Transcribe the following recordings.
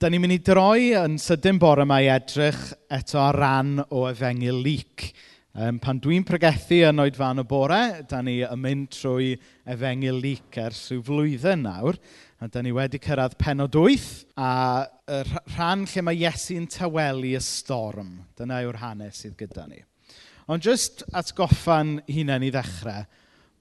Da ni'n mynd i droi yn sydyn bore yma i edrych eto ar ran o efengil lyc. Um, pan dwi'n pregethu yn oedfan y bore, da ni yn mynd trwy efengil lyc ers rhyw flwyddyn nawr. A da ni wedi cyrraedd penod 8 a rhan lle mae Iesu'n tawelu y storm. Dyna yw'r hanes sydd gyda ni. Ond jyst atgoffa'n hunain i ddechrau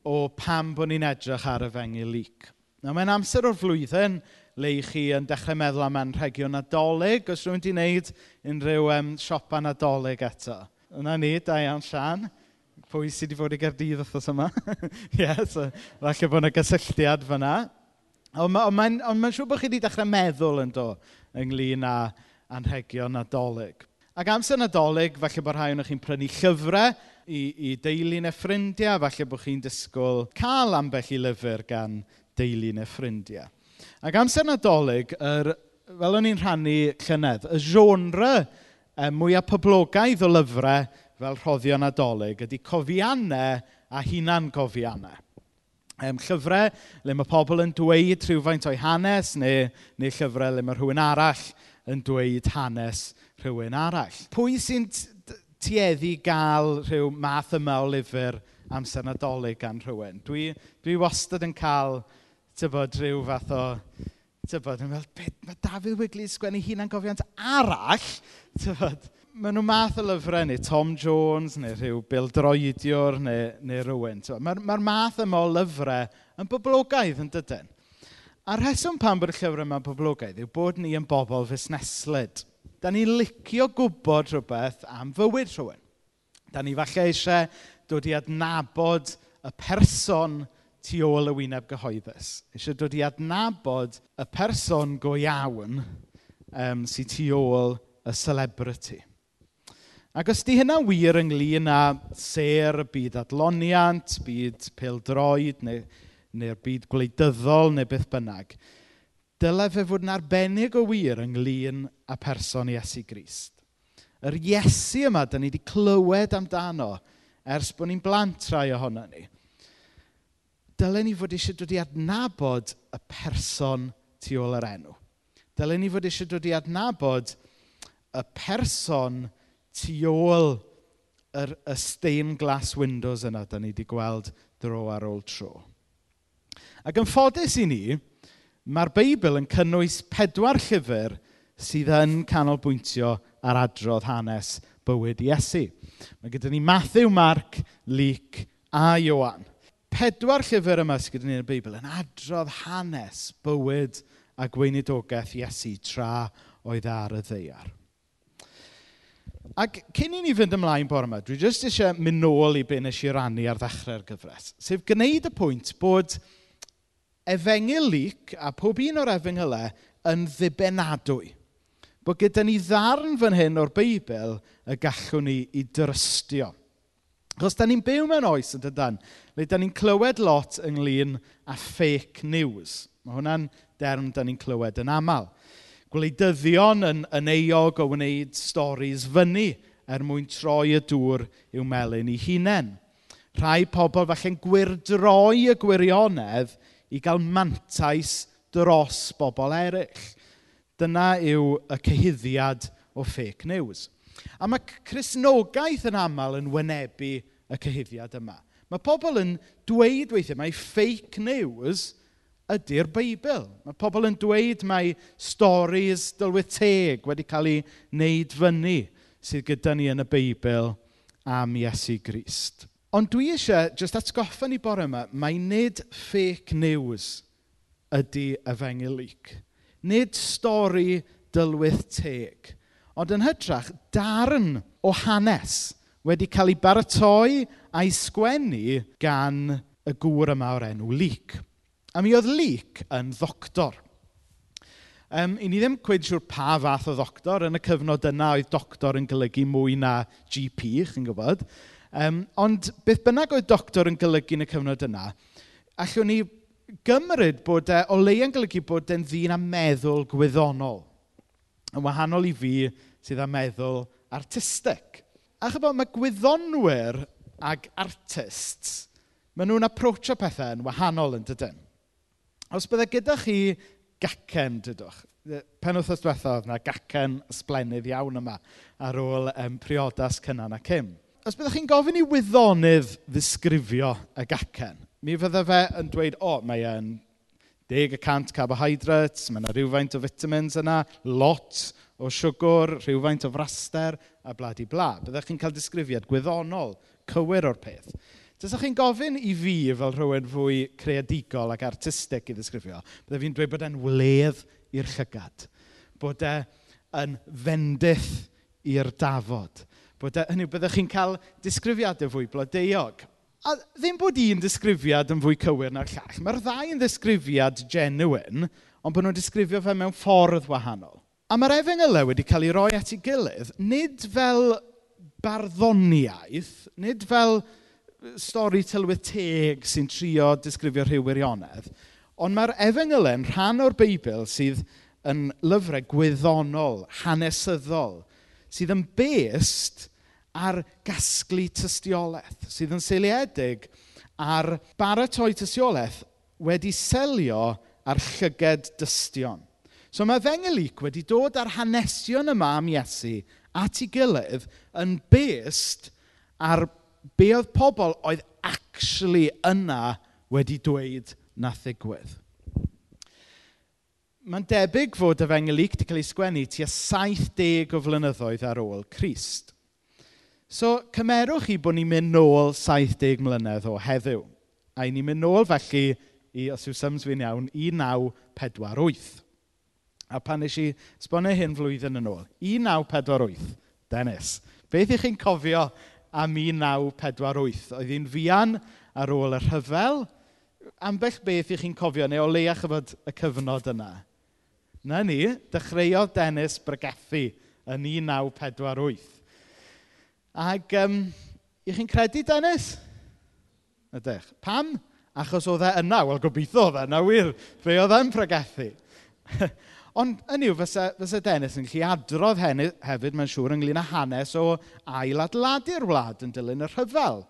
o pam bod ni'n edrych ar efengil lyc. Nawr mae'n amser o'r flwyddyn le i chi yn dechrau meddwl am anrhegion nadolig, os rwy'n di wneud unrhyw um, siopa nadolig eto. Yna ni, da iawn Sian. Pwy sydd wedi fod i Gerdydd wrthos yma? Ie, yeah, so, falle bod yna gysylltiad fyna. Ond mae'n ma, ma, ma siŵr bod chi wedi dechrau meddwl yn do ynglyn â anrhegion nadolig. Ac amser nadolig, falle bod rhai o'n chi'n prynu llyfrau i, i deulu neu ffrindiau, falle bod chi'n disgwyl cael ambell i lyfr gan deulu neu ffrindiau. Ac amser nadolig, er, fel o'n i'n rhannu llynedd, y genre e, mwyaf poblogaidd o lyfrau fel rhoddio nadolig ydy cofiannau a hunan cofiannau. Ehm, llyfrau le mae pobl yn dweud rhywfaint o'i hanes neu, neu llyfrau le mae rhywun arall yn dweud hanes rhywun arall. Pwy sy'n tueddu gael rhyw math yma o lyfr amser nadolig gan rhywun? Dwi, dwi wastad yn cael tybod, rhyw fath o... Tybod, yn meddwl, beth, mae Dafydd Wigley sgwennu hunan gofiant arall? Tybod, maen nhw math o lyfrau, neu Tom Jones, neu rhyw Bill Droidiwr, neu, neu rhywun. Mae'r ma math yma o lyfrau yn boblogaidd yn dydyn. A'r rheswm pan bod y llyfrau yma'n boblogaidd yw bod ni yn bobl fusneslyd. Da ni'n licio gwybod rhywbeth am fywyd rhywun. Da ni falle eisiau dod i adnabod y person tu ôl y wyneb gyhoeddus. Eisiau dod i adnabod y person go iawn um, sy'n tu ôl y celebrity. Ac os di hynna wir ynglyn â ser, byd adloniant, byd peldroed neu'r neu, neu byd gwleidyddol neu beth bynnag, dyle fe fod yn arbennig o wir ynglyn â person Iesu Grist. Yr Iesu yma, da ni wedi clywed amdano ers bod ni'n blant rhai ohono ni dylen ni fod eisiau dod i adnabod y person tu ôl yr enw. Dylen ni fod eisiau dod i adnabod y person tu ôl yr, y stained glass windows yna da ni wedi gweld dro ar ôl tro. Ac yn ffodus i ni, mae'r Beibl yn cynnwys pedwar llyfr sydd yn canolbwyntio ar adrodd hanes bywyd Iesu. Mae gyda ni Matthew, Mark, Luke a Iwan pedwar llyfr yma sydd gyda ni yn y Beibl yn adrodd hanes bywyd a gweinidogaeth Iesu tra oedd ar y ddeiar. Ac cyn i ni fynd ymlaen bore yma, dwi jyst eisiau mynd nôl i be nes i rannu ar ddechrau'r gyfres. Sef gwneud y pwynt bod efengil lyc a pob un o'r efengylau yn ddibenadwy. Bod gyda ni ddarn fan hyn o'r Beibl y gallwn ni i drystio. Achos da ni'n byw mewn oes, yn dydan, le da ni'n clywed lot ynglyn â fake news. Mae hwnna'n derm da ni'n clywed yn aml. Gwleidyddion yn, yn eog o wneud storys fyny er mwyn troi y dŵr i'w melyn i hunain. Rhai pobl falle'n gwirdroi y gwirionedd i gael mantais dros bobl eraill. Dyna yw y cyhyddiad o fake news. A mae Cresnogaeth yn aml yn wynebu y cyhyddiad yma. Mae pobl yn dweud weithiau mae fake news ydy'r Beibl. Mae pobl yn dweud mai storis dylweteg wedi cael ei wneud fyny sydd gyda ni yn y Beibl am Iesu Grist. Ond dwi eisiau jyst atgoffa ni bore yma, mae nid fake news ydy y lyc. Nid stori dylwyth teg Ond yn hytrach, darn o hanes wedi cael ei baratoi a'i sgwennu gan y gŵr yma o'r enw Luke. A mi oedd Luke yn ddoctor. Um, I ni ddim cwyd siŵr pa fath o ddoctor. Yn y cyfnod yna oedd doctor yn golygu mwy na GP, chi'n gwybod. Um, ond beth bynnag oedd doctor yn golygu yn y cyfnod yna, allwn ni gymryd bod e, o leia'n golygu bod e'n ddyn a meddwl gwyddonol. Yn wahanol i fi, sydd â meddwl artistig. A chybod, mae gwyddonwyr ag artists, maen nhw'n aproachio pethau yn wahanol yn dydyn. Os byddai gyda chi gacen, dydwch, pen wythnos diwethaf, na gacen sblenydd iawn yma ar ôl um, priodas cynnan a cym. Os byddwch chi'n gofyn i wyddonydd ddisgrifio y gacen, mi fydde fe yn dweud, o, oh, mae e'n 10% carbohydrates, mae yna rhywfaint o vitamins yna, lot o siwgr, rhywfaint o fraster a blad i bla. Byddech chi'n cael disgrifiad gwyddonol, cywir o'r peth. Dysach chi'n gofyn i fi fel rhywun fwy creadigol ac artistig i ddisgrifio, byddai fi'n dweud bod e'n wledd i'r llygad, bod e yn fendith i'r dafod, bod e, hynny, byddech chi'n cael disgrifiadau fwy blodeuog. A ddim bod un disgrifiad yn fwy cywir na'r llall. Mae'r ddau yn ddisgrifiad genuine, ond bod nhw'n disgrifio fe mewn ffordd wahanol. A mae'r efengylau wedi cael ei roi at ei gilydd, nid fel barddoniaeth, nid fel stori tylwyth teg sy'n trio disgrifio rhyw wirionedd, ond mae'r efengylau yn rhan o'r Beibl sydd yn lyfrau gwyddonol, hanesyddol, sydd yn best ar gasglu tystiolaeth sydd yn seiliedig ar baratoi tystiolaeth wedi selio ar llyged dystion. So mae Fengelic wedi dod ar hanesion yma am Iesu at ei gilydd yn best ar be oedd pobl oedd actually yna wedi dweud na ddigwydd. Mae'n debyg fod y Fengelic wedi cael ei sgwennu tua 70 o flynyddoedd ar ôl Christ. So cymerwch chi bod ni'n mynd nôl 70 mlynedd o heddiw. A ni'n mynd nôl felly i, os yw syms fi'n iawn, 1948. A pan nes i sbonio hyn flwyddyn yn ôl, 1948, Dennis, beth ych chi'n cofio am 1948? Oedd hi'n fian ar ôl y rhyfel? Ambell beth ych chi'n cofio, neu o leia chyfod y cyfnod yna? Na ni, dechreuodd Dennis Bregethu yn 1948. Ac um, i chi'n credu Dennis? Ydych. Pam? Achos oedd e yna. Wel, gobeithio oedd e yna wir. Fe oedd e'n pregethu. Ond, yn yw, fysa, fysa Dennis yn gallu adrodd heny, hefyd, mae'n siŵr, ynglyn â hanes o ail adladu'r wlad yn dilyn y rhyfel.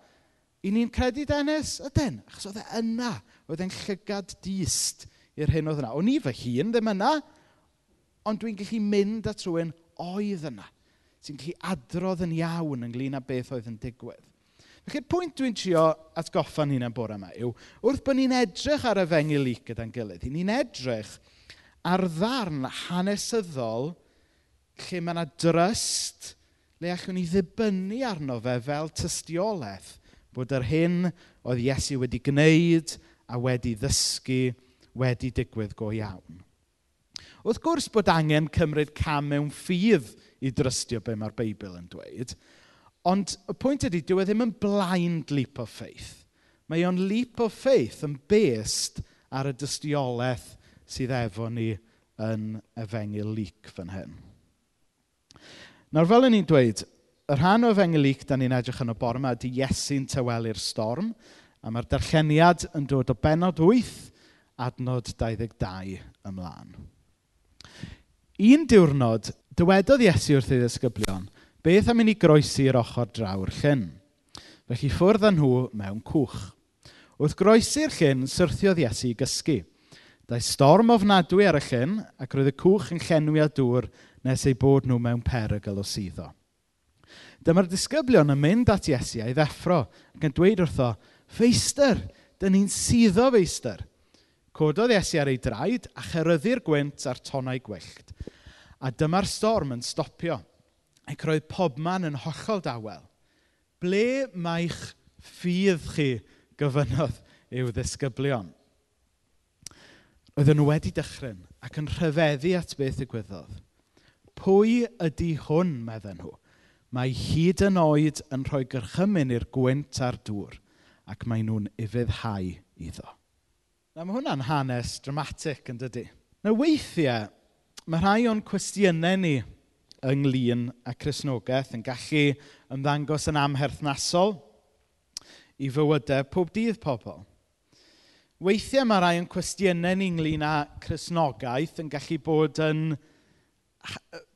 I ni'n credu Dennis? Ydyn, achos oedd e yna. Oedd e'n llygad dist i'r hyn oedd yna. O'n i fy hun ddim yna, ond dwi'n gallu mynd at rhywun oedd yna sy'n gallu adrodd yn iawn ynglyn â beth oedd yn digwydd. Felly'r pwynt dwi'n trio atgoffa'n hunain bore yma yw, wrth bod ni'n edrych ar y fengilic gyda'n gilydd, ni'n edrych ar ddarn hanesyddol lle mae yna dryst le allwn ni ddibynnu arno fe fel tystiolaeth bod yr hyn oedd Iesu wedi gwneud a wedi ddysgu wedi digwydd go iawn. Wrth gwrs bod angen cymryd cam mewn ffydd i drystio be mae'r Beibl yn dweud. Ond y pwynt ydy, dyw e ddim yn blind leap of faith. Mae o'n leap of faith yn based ar y dystiolaeth sydd efo ni yn efengil leak fan hyn. Nawr fel yn ni'n dweud, y rhan o efengil leak da ni'n edrych yn y bore yma ydy Iesu'n tywelu'r storm, a mae'r darlleniad yn dod o benod 8, adnod 22 ymlaen. Un diwrnod, dywedodd Iesu wrth ei ddisgyblion, beth am i ni groesi'r ochr draw'r llyn? Felly ffwrdd â nhw mewn cwch. Wrth groesi'r llyn, syrthiodd Iesu i gysgu. Daeth storm ofnadwy ar y llyn, ac roedd y cwch yn llenwi a dŵr nes ei bod nhw mewn perygl o suddo. Dyma'r disgyblion yn mynd at Iesu a'i ddeffro ac yn dweud wrtho, Feistr, dyn ni'n suddo feistr. Cododd Iesu ar ei draed a cheryddu'r gwynt ar tonau gwyllt. A dyma'r storm yn stopio ac roedd pobman yn hollol dawel. Ble mae'ch ffydd chi gyfynodd i'w ddisgyblion? Oedden nhw wedi dychryn ac yn rhyfeddu at beth ddigwyddodd. Pwy ydy hwn, medden nhw? Mae hyd yn oed yn rhoi gyrchymyn i'r gwynt a'r dŵr ac mae nhw'n ifyddhau iddo. Na, mae hwnna'n hanes dramatic yn dydy. Na weithiau, mae rhai o'n cwestiynau ni ynglyn â Cresnogaeth yn gallu ymddangos yn amherthnasol i fywydau pob dydd pobl. Weithiau mae rhai o'n cwestiynau ni ynglyn â Cresnogaeth yn gallu bod yn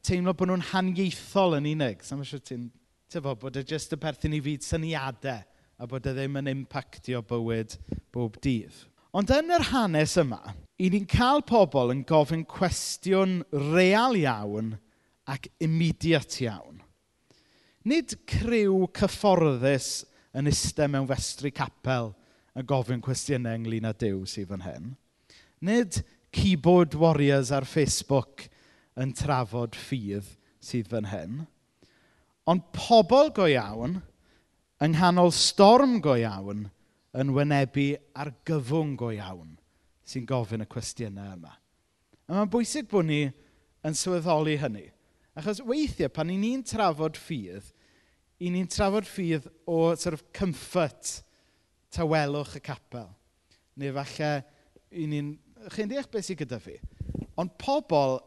teimlo bod nhw'n haniaethol yn unig. Sa'n siŵr ti'n tyfo bod e jyst y perthyn i fyd syniadau a bod e ddim yn impactio bywyd bob dydd. Ond yn yr hanes yma, i ni'n cael pobl yn gofyn cwestiwn real iawn ac immediate iawn. Nid criw cyfforddus yn iste mewn festri capel yn gofyn cwestiynau ynglyn â Dyw sydd fan hyn. Nid keyboard warriors ar Facebook yn trafod ffydd sydd fan hyn. Ond pobl go iawn, yng nghanol storm go iawn, yn wynebu argyfwng go iawn sy'n gofyn y cwestiynau yma. A mae'n bwysig bod ni yn sylweddoli hynny. Achos weithiau, pan i ni'n trafod ffydd, i ni'n trafod ffydd o sort of comfort tawelwch y capel. Neu falle, i ni'n... Chi'n deall beth sydd gyda fi? Ond pobl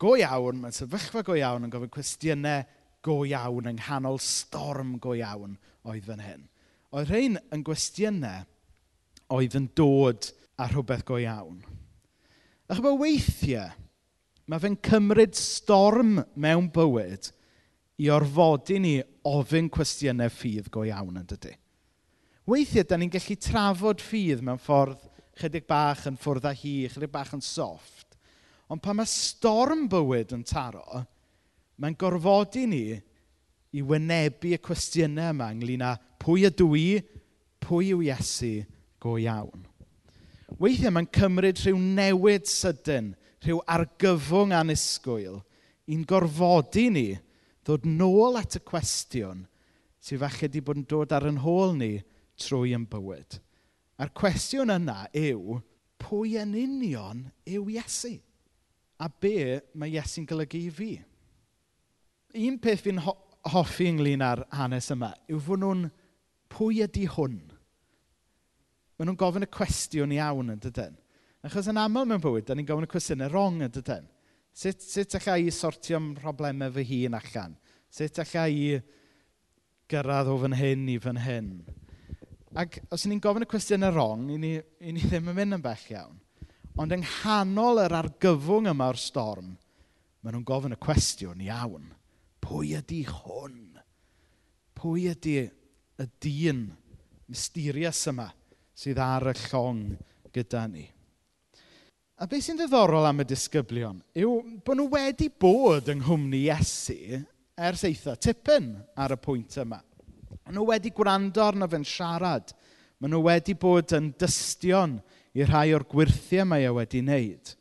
go iawn, mae'n sefyllfa go iawn yn gofyn cwestiynau go iawn yng nghanol storm go iawn oedd fan hyn. Oedd rhain yn gwestiynau oedd yn dod a rhywbeth go iawn. A chybod weithiau, mae fe'n cymryd storm mewn bywyd i orfodi ni ofyn cwestiynau ffydd go iawn yn dydy. Weithiau, da ni'n gallu trafod ffydd mewn ffordd chydig bach yn ffwrdd â hi, chydig bach yn soft. Ond pan mae storm bywyd yn taro, mae'n gorfodi ni i wynebu y cwestiynau yma ynglyn â Pwy ydw i? Pwy yw Iesu go iawn? Weithiau mae'n cymryd rhyw newid sydyn, rhyw argyfwng anusgwyl, i'n gorfodi ni ddod nôl at y cwestiwn sydd falle wedi bod yn dod ar yn hôl ni trwy yn bywyd. A'r cwestiwn yna yw, pwy yn union yw Iesu? A be mae Iesu'n golygu i fi? Un peth fi'n ho hoffi ynglyn â'r hanes yma yw fod nhw'n pwy ydy hwn? Maen nhw'n gofyn y cwestiwn iawn yn dydyn. Achos yn aml mewn bywyd, da ni'n gofyn y cwestiynau wrong yn dydyn. Sut, sut allai i sortio problemau fy hun allan? Sut allai i gyrraedd o fan hyn i fan hyn? Ac os ni'n gofyn y cwestiynau wrong, i ni, i ni ddim yn mynd yn bell iawn. Ond yng nghanol yr argyfwng yma o'r storm, maen nhw'n gofyn y cwestiwn iawn. Pwy ydy hwn? Pwy ydy y dyn mysterious yma sydd ar y llong gyda ni. A beth sy'n ddiddorol am y disgyblion yw bod nhw wedi bod yng nghwmni Iesu ers eitha tipyn ar y pwynt yma. Maen nhw wedi gwrando arno fe'n siarad. Maen nhw wedi bod yn dystion i rhai o'r gwirthiau mae e wedi wneud.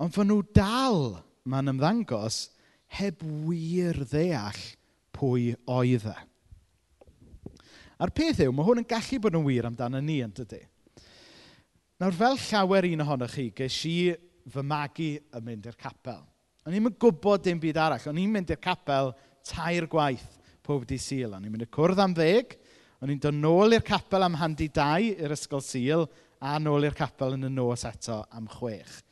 Ond fod nhw dal, mae'n ymddangos, heb wir ddeall pwy oedd e. A'r peth yw, mae hwn yn gallu bod yn wir amdano ni, yn dydy. Nawr, fel llawer un ohonoch chi, ges i fy magu yn mynd i'r capel. O'n i'n gwybod dim byd arall. O'n i'n mynd i'r capel tair gwaith pob di syl. O'n i'n mynd i cwrdd am ddeg, o'n i'n dod nôl i'r capel am handi dau i'r ysgol syl, a nôl i'r capel yn y nos eto am chwech.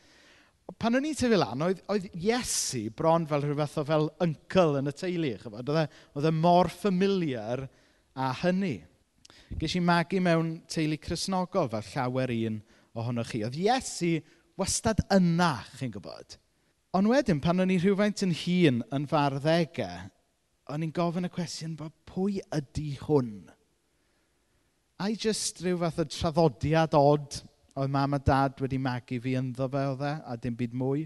Pan o'n i'n tyfu lan, oedd, oedd Iesu bron fel rhywbeth o fel uncle yn y teulu. Oedd e, oedd e mor familiar a hynny. Ges i magu mewn teulu chrysnogol fel llawer un ohonoch chi. Oedd Iesu wastad yna, chi'n gwybod. Ond wedyn, pan o'n i rhywfaint yn hun yn farddegau, o'n i'n gofyn y cwestiwn, pwy ydy hwn? Ai jyst rhyw fath o traddodiad od oedd mam a dad wedi magu fi ynddo fe oedd e, a dim byd mwy?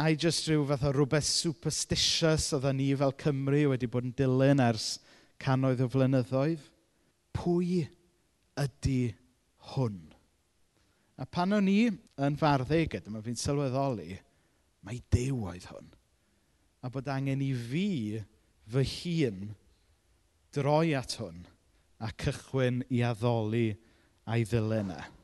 Ai jyst rhyw fath o rhywbeth superstitious oedd ni fel Cymru wedi bod yn dilyn ers canoedd o flynyddoedd? Pwy ydy hwn? A pan o'n i yn farddeg, dyma fi'n sylweddoli, mae dew oedd hwn. A bod angen i fi fy hun droi at hwn a cychwyn i addoli a'i ddilynau. E.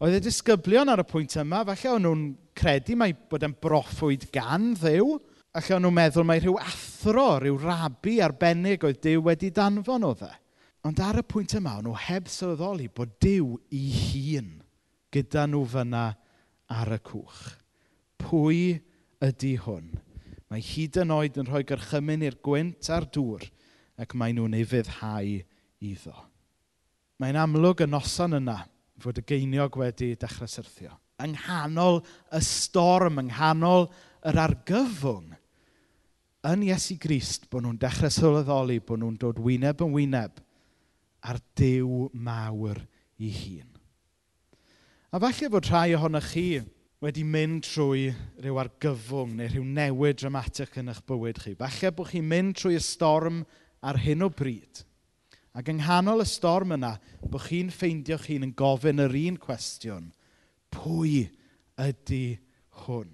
Oedd y disgyblion ar y pwynt yma, falle o'n nhw'n credu mai bod e'n broffwyd gan ddew, Allan nhw'n meddwl mai rhyw athro, rhyw rabi arbennig oedd Dyw wedi danfon o dde. Ond ar y pwynt yma, o'n nhw heb sylweddoli bod Dyw i hun gyda nhw fyna ar y cwch. Pwy ydy hwn? Mae hyd yn oed yn rhoi gyrchymyn i'r gwynt a'r dŵr ac mae nhw'n ei fyddhau iddo. Mae'n amlwg y noson yna fod y geiniog wedi dechrau syrthio. Yng nghanol y storm, yng nghanol yr argyfwng, yn Iesu Grist bod nhw'n dechrau sylweddoli bod nhw'n dod wyneb yn wyneb ar dew mawr i hun. A falle fod rhai ohonych chi wedi mynd trwy rhyw argyfwng neu rhyw newid dramatic yn eich bywyd chi. Falle bod chi'n mynd trwy y storm ar hyn o bryd. Ac yng nghanol y storm yna, bod chi'n ffeindio chi'n yn gofyn yr un cwestiwn. Pwy ydy hwn?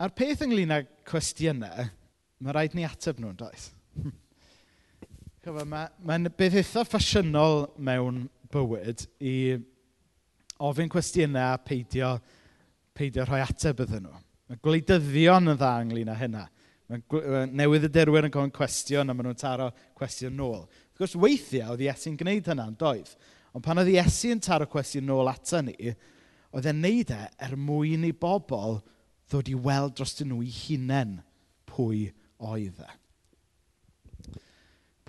A'r peth ynglyn ag cwestiynau, mae rhaid ni ateb nhw'n does. Mae'n ma, beth eitha ffasiynol mewn bywyd i ofyn cwestiynau a peidio, peidio rhoi ateb iddyn nhw. Mae gwleidyddion yn dda ynglyn â hynna. Mae newydd y derwyr yn gofyn cwestiwn a maen nhw'n taro cwestiwn nôl. Wrth gwrs, weithiau oedd Iesu'n gwneud hynna'n doedd. Ond pan oedd Iesu yn taro cwestiwn nôl ato ni, oedd e'n neud e er mwyn i bobl ddod i weld dros nhw i hunain pwy oedd e.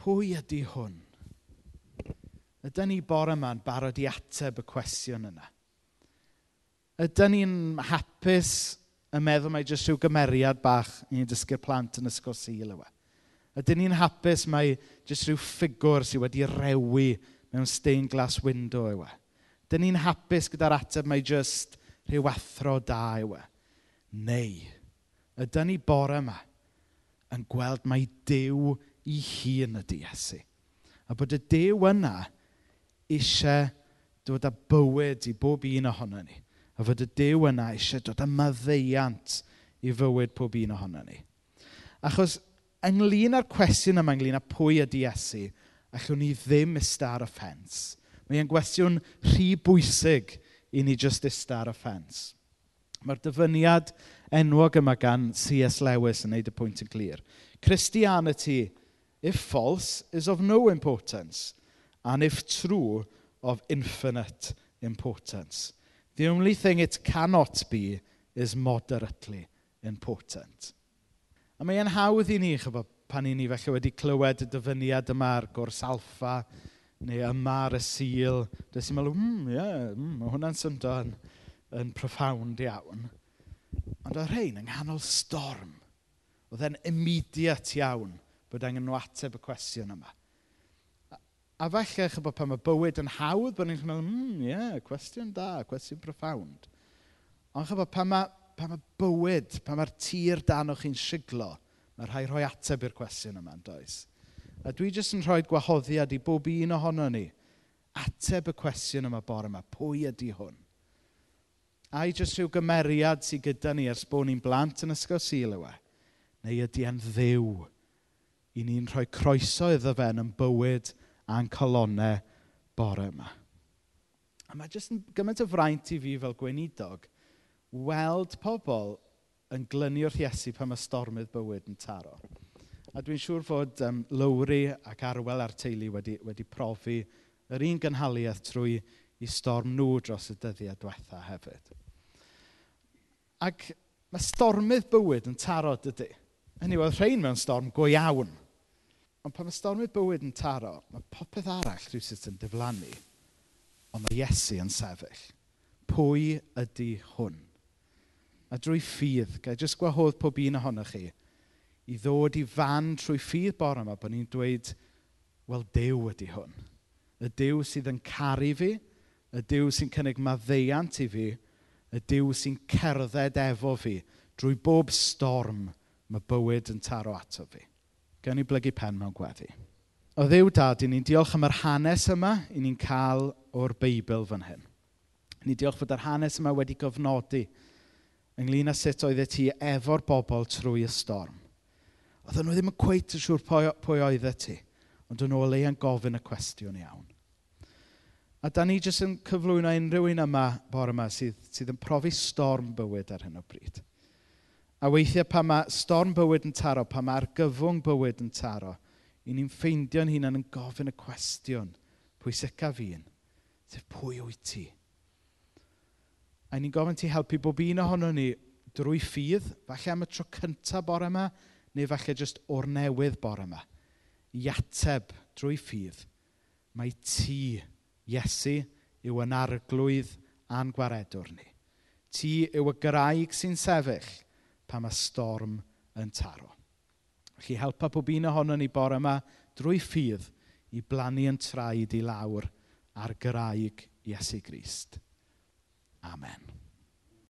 Pwy ydy hwn? Ydyn ni bore yma'n barod i ateb y cwestiwn yna? Ydyn ni'n hapus yn meddwl mai jyst rhyw gymeriad bach i ni dysgu'r plant yn ysgol syl yw e? Ydyn ni'n hapus mai jyst rhyw ffigwr sydd wedi rewi mewn stained glass window yw e? Ydyn ni'n hapus gyda'r ateb mai jyst rhyw athro da yw e? neu ydan ni bore yma yn gweld mai Dyw i hun ydy Iesu. A bod y Dyw yna eisiau dod â bywyd i bob un ohono ni. A fod y Dyw yna eisiau dod â maddeiant i fywyd pob un ohono ni. Achos ynglyn â'r cwestiwn yma ynglyn â pwy ydy Iesu, allwn ni ddim ista ar y ffens. Mae'n gwestiwn rhy bwysig i ni just ista ar y ffens. Mae'r dyfyniad enwog yma gan C.S. Lewis yn neud y pwynt yn glir. Christianity, if false, is of no importance, and if true, of infinite importance. The only thing it cannot be is moderately important. A mae e'n hawdd i ni, chyfo, pan i ni felly wedi clywed y dyfyniad yma'r gwrs alfa, neu yma'r y sil, dys i'n meddwl, mm, ie, yeah, mm, mae hwnna'n syndod yn profound iawn. Ond oedd rhain yng nghanol storm. Oedd e'n immediate iawn bod angen nhw ateb y cwestiwn yma. A, a falle eich bod pan mae bywyd yn hawdd, bod ni'n meddwl, mm, ie, yeah, cwestiwn da, cwestiwn profound. Ond chyfo, pan mae, pan mae bywyd, pan mae'r tir dan o'ch chi'n siglo, mae rhai rhoi ateb i'r cwestiwn yma, does? A dwi jyst yn rhoi gwahoddiad i bob un ohono ni. Ateb y cwestiwn yma bore yma, pwy ydy hwn? A i jyst rhyw gymeriad sydd gyda ni ers bod ni'n blant yn ysgol syl yw e? Neu ydy e'n ddiw I ni'n rhoi croeso iddo fe yn bywyd a'n colonnau bore yma. A mae jyst yn gymaint o fraint i fi fel gweinidog weld pobl yn glynio'r Iesu pan mae stormydd bywyd yn taro. A dwi'n siŵr fod um, Lowri ac Arwel a'r teulu wedi, wedi profi yr un gynhaliaeth trwy i storm nhw dros y dyddiau diwetha hefyd. Ac mae stormydd bywyd yn taro dydy. Hynny oedd rhain mewn storm go iawn. Ond pan mae stormydd bywyd yn taro, mae popeth arall rhywsyd yn diflannu. Ond mae Iesu yn sefyll. Pwy ydy hwn? A drwy ffydd, gael jyst gwahodd pob un ohonoch chi, i ddod i fan trwy ffydd bore yma, bod ni'n dweud, wel, Dew ydy hwn. Y Dew sydd yn caru fi, y Dyw sy'n cynnig maddeiant i fi, y Dyw sy'n cerdded efo fi drwy bob storm mae bywyd yn taro ato fi. Gawn ni blygu pen mewn gweddi. O ddiw dad, i ni'n diolch am yr hanes yma i ni'n cael o'r Beibl fan hyn. Ni diolch fod yr hanes yma wedi gofnodi ynglyn â sut oeddet ti efo'r bobl trwy y storm. Oedden nhw ddim yn cweith yn siŵr pwy, pwy oeddet ti, ond yn ôl ei yn gofyn y cwestiwn iawn. A da ni jyst yn cyflwyno unrhyw un yma bore yma sydd, sydd yn profi storm bywyd ar hyn o bryd. A weithiau pa mae storm bywyd yn taro, pa mae argyfwng bywyd yn taro, i ni'n ffeindio'n hunain yn gofyn y cwestiwn, pwy seca fi'n. Sef pwy wyt ti? A ni'n gofyn ti helpu bob un ohono ni drwy ffydd, falle am y tro cyntaf bore yma, neu falle jyst o'r newydd bore yma. I ateb drwy ffydd, mae ti Iesu yw yn arglwydd a'n gwaredwr ni. Ti yw y graig sy'n sefyll pa mae storm yn taro. Felly helpa pob un ohono ni bore yma drwy ffydd i blannu yn traed i lawr ar graig Iesu Grist. Amen.